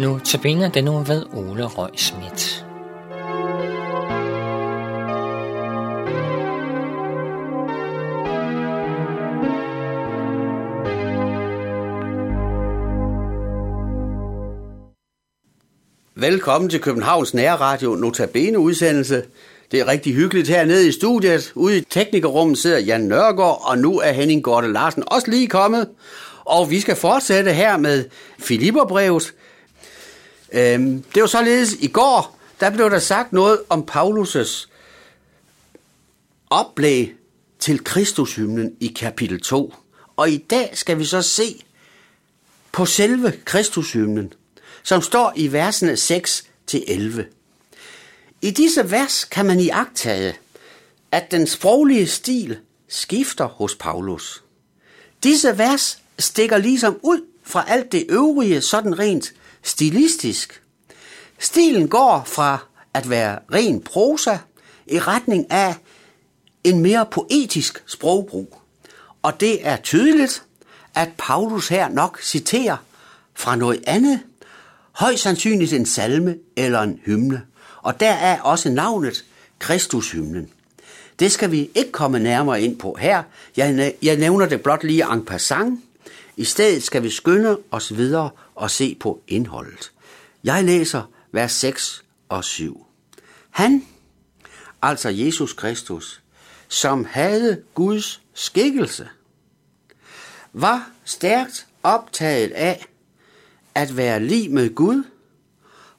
Nu tabiner den nu ved Ole Røg Schmidt. Velkommen til Københavns Nærradio Notabene udsendelse. Det er rigtig hyggeligt hernede i studiet. Ude i teknikerrummet sidder Jan Nørgaard, og nu er Henning Gorte Larsen også lige kommet. Og vi skal fortsætte her med Filipperbrevet. Øhm, det var således i går, der blev der sagt noget om Paulus' oplæg til Kristushymnen i kapitel 2. Og i dag skal vi så se på selve Kristushymnen, som står i versene 6 til 11. I disse vers kan man iagtage, at den sproglige stil skifter hos Paulus. Disse vers stikker ligesom ud fra alt det øvrige sådan rent stilistisk. Stilen går fra at være ren prosa i retning af en mere poetisk sprogbrug. Og det er tydeligt, at Paulus her nok citerer fra noget andet, højst sandsynligt en salme eller en hymne. Og der er også navnet Kristushymnen. Det skal vi ikke komme nærmere ind på her. Jeg nævner det blot lige en passant. I stedet skal vi skynde os videre og se på indholdet. Jeg læser vers 6 og 7. Han, altså Jesus Kristus, som havde Guds skikkelse, var stærkt optaget af at være lig med Gud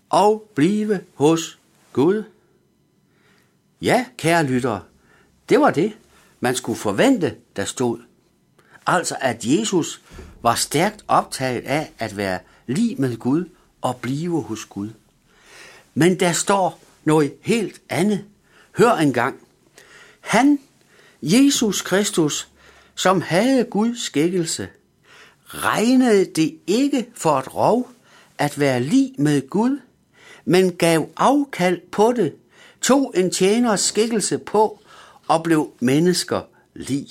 og blive hos Gud. Ja, kære lyttere, det var det, man skulle forvente, der stod. Altså at Jesus var stærkt optaget af at være lige med Gud og blive hos Gud. Men der står noget helt andet. Hør engang. Han, Jesus Kristus, som havde Guds skikkelse, regnede det ikke for et rov at være lig med Gud, men gav afkald på det, tog en tjeners skikkelse på og blev mennesker lig.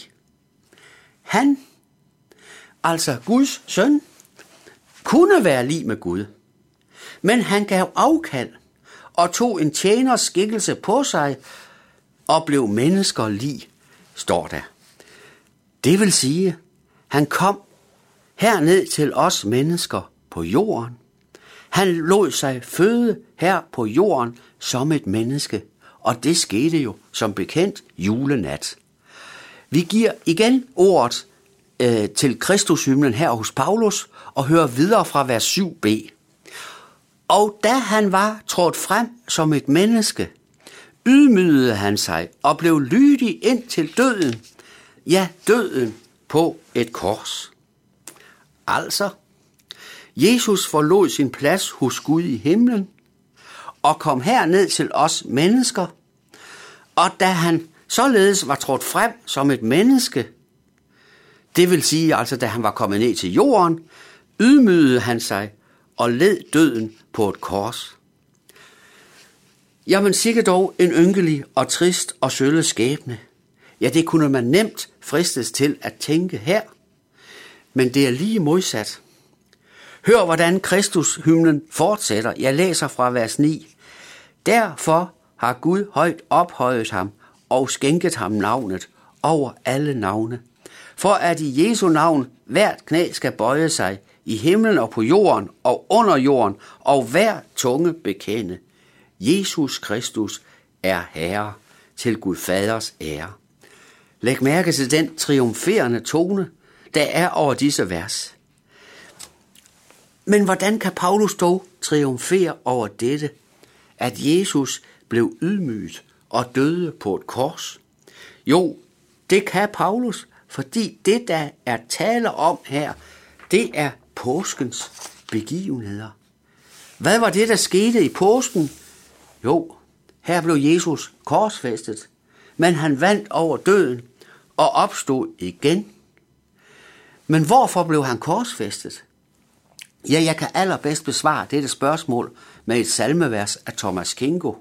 Han, altså Guds søn, kunne være lige med Gud, men han gav afkald og tog en tjeners skikkelse på sig og blev mennesker lig, står der. Det vil sige, han kom herned til os mennesker på jorden. Han lod sig føde her på jorden som et menneske, og det skete jo som bekendt julenat. Vi giver igen ordet øh, til Kristushymnen her hos Paulus og hører videre fra vers 7b. Og da han var trådt frem som et menneske, ydmygede han sig og blev lydig ind til døden, ja døden på et kors. Altså, Jesus forlod sin plads hos Gud i himlen og kom herned til os mennesker, og da han således var trådt frem som et menneske, det vil sige altså, da han var kommet ned til jorden, ydmygede han sig og led døden på et kors. Jamen sikkert dog en ynkelig og trist og sølle skæbne. Ja, det kunne man nemt fristes til at tænke her. Men det er lige modsat. Hør, hvordan Kristus hymnen fortsætter. Jeg læser fra vers 9. Derfor har Gud højt ophøjet ham og skænket ham navnet over alle navne. For at i Jesu navn hvert knæ skal bøje sig i himlen og på jorden og under jorden, og hver tunge bekende. Jesus Kristus er Herre til Gud Faders ære. Læg mærke til den triumferende tone, der er over disse vers. Men hvordan kan Paulus dog triumfere over dette, at Jesus blev ydmyget og døde på et kors? Jo, det kan Paulus, fordi det, der er tale om her, det er påskens begivenheder. Hvad var det, der skete i påsken? Jo, her blev Jesus korsfæstet, men han vandt over døden og opstod igen. Men hvorfor blev han korsfæstet? Ja, jeg kan allerbedst besvare dette spørgsmål med et salmevers af Thomas Kingo.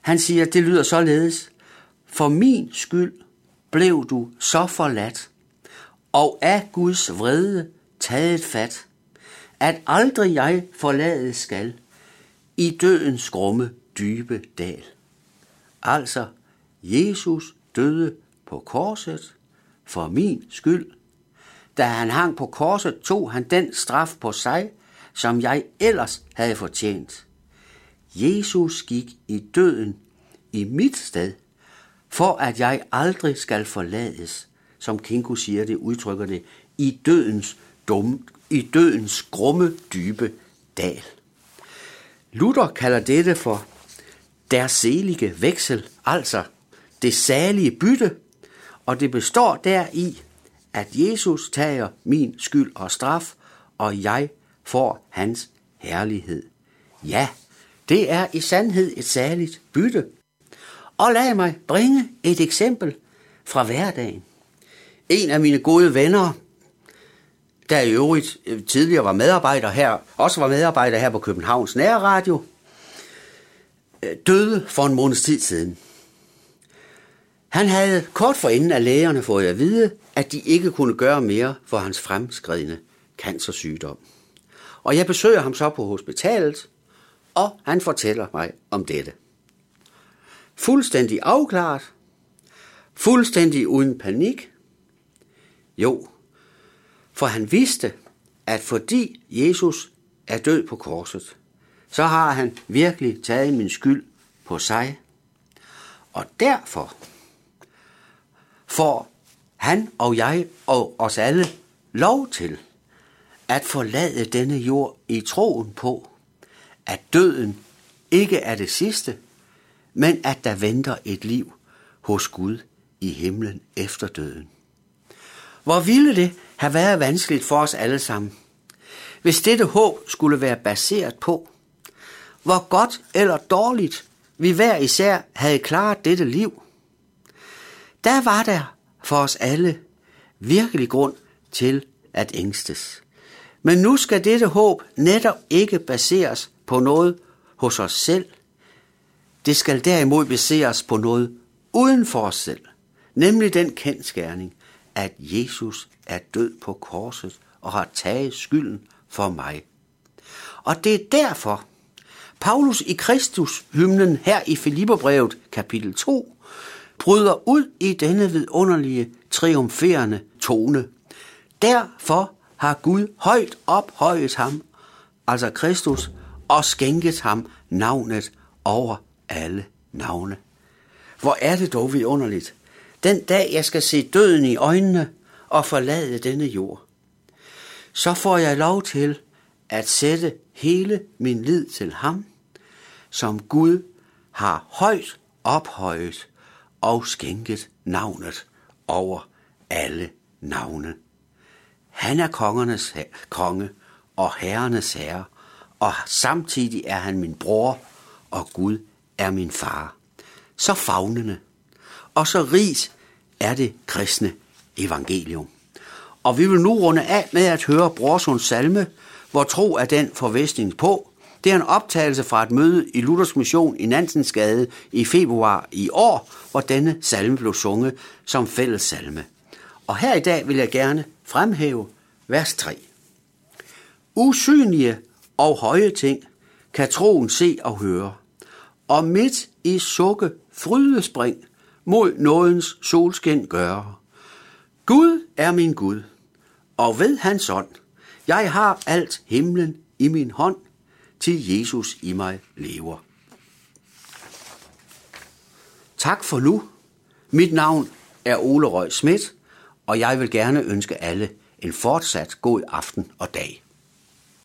Han siger, det lyder således. For min skyld blev du så forladt, og af Guds vrede taget fat, at aldrig jeg forlade skal i dødens grumme dybe dal. Altså, Jesus døde på korset for min skyld. Da han hang på korset, tog han den straf på sig, som jeg ellers havde fortjent. Jesus gik i døden i mit sted, for at jeg aldrig skal forlades, som Kinko siger det, udtrykker det, i dødens, dum, i dødens grumme dybe dal. Luther kalder dette for der selige veksel, altså det salige bytte, og det består deri, at Jesus tager min skyld og straf, og jeg får hans herlighed. Ja, det er i sandhed et særligt bytte. Og lad mig bringe et eksempel fra hverdagen. En af mine gode venner, der i øvrigt øh, tidligere var medarbejder her, også var medarbejder her på Københavns Nærradio, øh, døde for en måneds tid siden. Han havde kort forinden af lægerne fået at vide, at de ikke kunne gøre mere for hans fremskridende cancersygdom. Og jeg besøger ham så på hospitalet, og han fortæller mig om dette. Fuldstændig afklaret, fuldstændig uden panik. Jo, for han vidste, at fordi Jesus er død på korset, så har han virkelig taget min skyld på sig. Og derfor får han og jeg og os alle lov til at forlade denne jord i troen på, at døden ikke er det sidste, men at der venter et liv hos Gud i himlen efter døden. Hvor ville det have været vanskeligt for os alle sammen, hvis dette håb skulle være baseret på, hvor godt eller dårligt vi hver især havde klaret dette liv. Der var der for os alle virkelig grund til at ængstes. Men nu skal dette håb netop ikke baseres på noget hos os selv. Det skal derimod baseres på noget uden for os selv, nemlig den kendskærning, at Jesus er død på korset og har taget skylden for mig. Og det er derfor, Paulus i Kristus hymnen her i Filipperbrevet kapitel 2 bryder ud i denne vidunderlige, triumferende tone. Derfor har Gud højt ophøjet ham, altså Kristus, og skænket ham navnet over alle navne. Hvor er det dog vidunderligt. Den dag jeg skal se døden i øjnene og forlade denne jord, så får jeg lov til at sætte hele min lid til ham, som Gud har højt ophøjet og skænket navnet over alle navne. Han er kongernes konge og herrenes herre, og samtidig er han min bror, og Gud er min far. Så fagnende og så rigt er det kristne evangelium. Og vi vil nu runde af med at høre Brorsunds salme, hvor tro er den forvestning på. Det er en optagelse fra et møde i Luthers Mission i Nansensgade i februar i år, hvor denne salme blev sunget som fælles salme. Og her i dag vil jeg gerne fremhæve vers 3. Usynlige og høje ting kan troen se og høre, og midt i sukke frydespring mod nådens solskin gøre. Gud er min Gud, og ved hans ånd, jeg har alt himlen i min hånd, til Jesus i mig lever. Tak for nu. Mit navn er Ole Røg Schmidt, og jeg vil gerne ønske alle en fortsat god aften og dag.